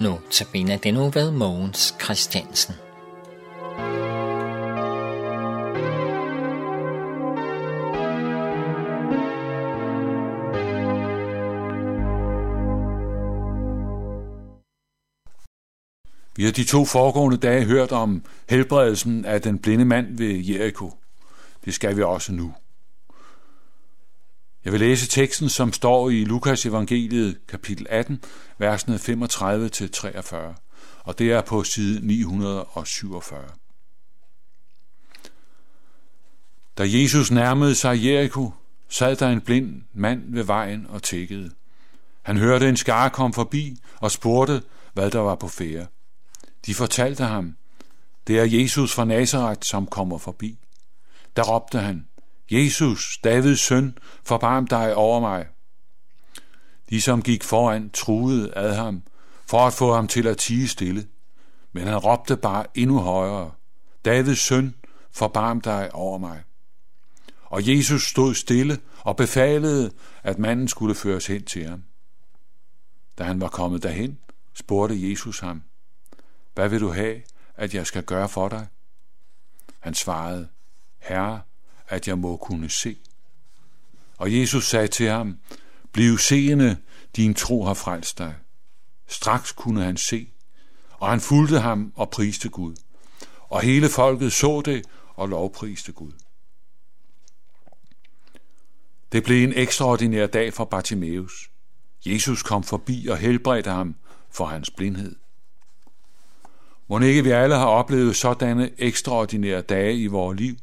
Nu tabiner den nu ved Mogens Christiansen. Vi har de to foregående dage hørt om helbredelsen af den blinde mand ved Jericho. Det skal vi også nu. Jeg vil læse teksten, som står i Lukas evangeliet kapitel 18, versene 35-43, og det er på side 947. Da Jesus nærmede sig Jericho, sad der en blind mand ved vejen og tækkede. Han hørte en skare komme forbi og spurgte, hvad der var på fære. De fortalte ham, det er Jesus fra Nazareth, som kommer forbi. Der råbte han, Jesus, Davids søn, forbarm dig over mig. De, som gik foran, truede ad ham, for at få ham til at tige stille. Men han råbte bare endnu højere, Davids søn, forbarm dig over mig. Og Jesus stod stille og befalede, at manden skulle føres hen til ham. Da han var kommet derhen, spurgte Jesus ham, hvad vil du have, at jeg skal gøre for dig? Han svarede, Herre, at jeg må kunne se. Og Jesus sagde til ham, Bliv seende, din tro har frelst dig. Straks kunne han se, og han fulgte ham og priste Gud. Og hele folket så det og lovpriste Gud. Det blev en ekstraordinær dag for Bartimeus. Jesus kom forbi og helbredte ham for hans blindhed. Må ikke vi alle har oplevet sådanne ekstraordinære dage i vores liv?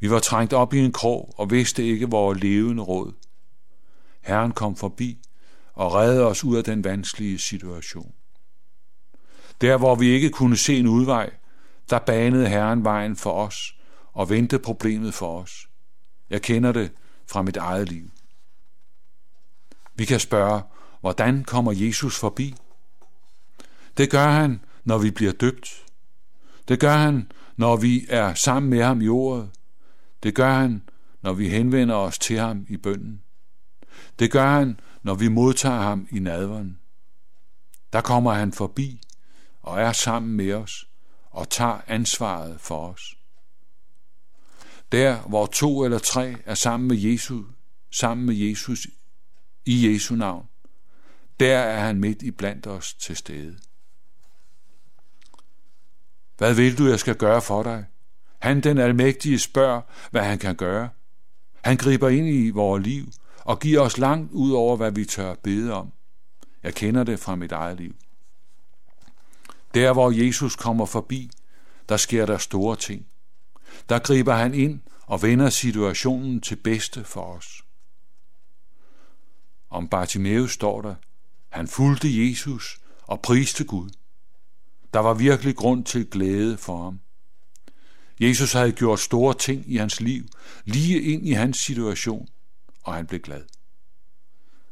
Vi var trængt op i en krog og vidste ikke vores levende råd. Herren kom forbi og redde os ud af den vanskelige situation. Der, hvor vi ikke kunne se en udvej, der banede Herren vejen for os og vendte problemet for os. Jeg kender det fra mit eget liv. Vi kan spørge, hvordan kommer Jesus forbi? Det gør han, når vi bliver døbt. Det gør han, når vi er sammen med ham i ordet. Det gør han, når vi henvender os til ham i bønden. Det gør han, når vi modtager ham i nadveren. Der kommer han forbi og er sammen med os og tager ansvaret for os. Der, hvor to eller tre er sammen med Jesus, sammen med Jesus i Jesu navn, der er han midt i blandt os til stede. Hvad vil du, jeg skal gøre for dig? Han, den almægtige, spørger, hvad han kan gøre. Han griber ind i vores liv og giver os langt ud over, hvad vi tør bede om. Jeg kender det fra mit eget liv. Der, hvor Jesus kommer forbi, der sker der store ting. Der griber han ind og vender situationen til bedste for os. Om Bartimeus står der, han fulgte Jesus og priste Gud. Der var virkelig grund til glæde for ham. Jesus havde gjort store ting i hans liv, lige ind i hans situation, og han blev glad.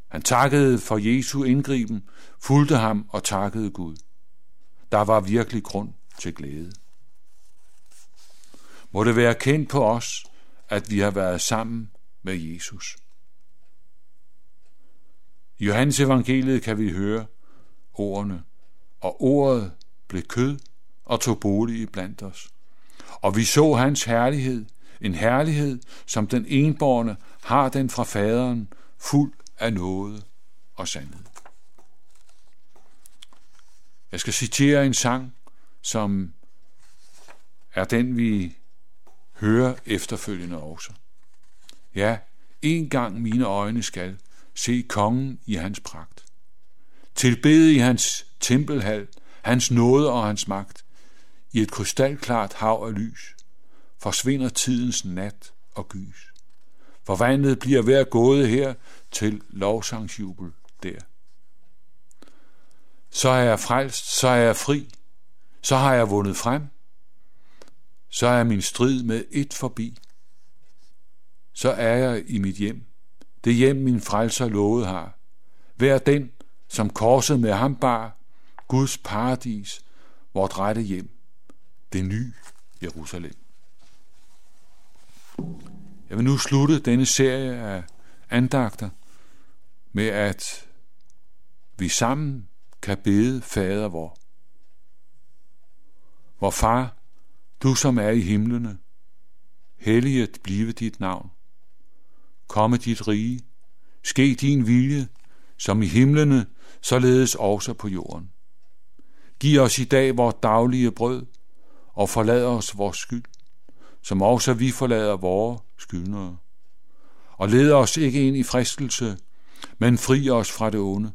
Han takkede for Jesu indgriben, fulgte ham og takkede Gud. Der var virkelig grund til glæde. Må det være kendt på os, at vi har været sammen med Jesus. I Johannes evangeliet kan vi høre ordene, og ordet blev kød og tog bolig i blandt os. Og vi så hans herlighed, en herlighed, som den enborne har den fra faderen, fuld af noget og sandhed. Jeg skal citere en sang, som er den, vi hører efterfølgende også. Ja, en gang mine øjne skal se kongen i hans pragt. Tilbede i hans tempelhal, hans nåde og hans magt. I et krystalklart hav af lys forsvinder tidens nat og gys. Forvandlet bliver hver gåde her til lovsangsjubel der. Så er jeg frelst, så er jeg fri, så har jeg vundet frem, så er min strid med et forbi. Så er jeg i mit hjem, det hjem min frelser lovet har. Hver den, som korset med ham bar, Guds paradis, vort rette hjem, det nye Jerusalem. Jeg vil nu slutte denne serie af andagter med, at vi sammen kan bede fader vor. Vor far, du som er i himlene, helliget blive dit navn. Komme dit rige, ske din vilje, som i himlene, således også på jorden. Giv os i dag vores daglige brød, og forlad os vores skyld, som også vi forlader vores skyldnere. Og led os ikke ind i fristelse, men fri os fra det onde.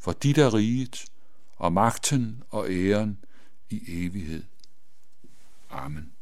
For dit er riget, og magten og æren i evighed. Amen.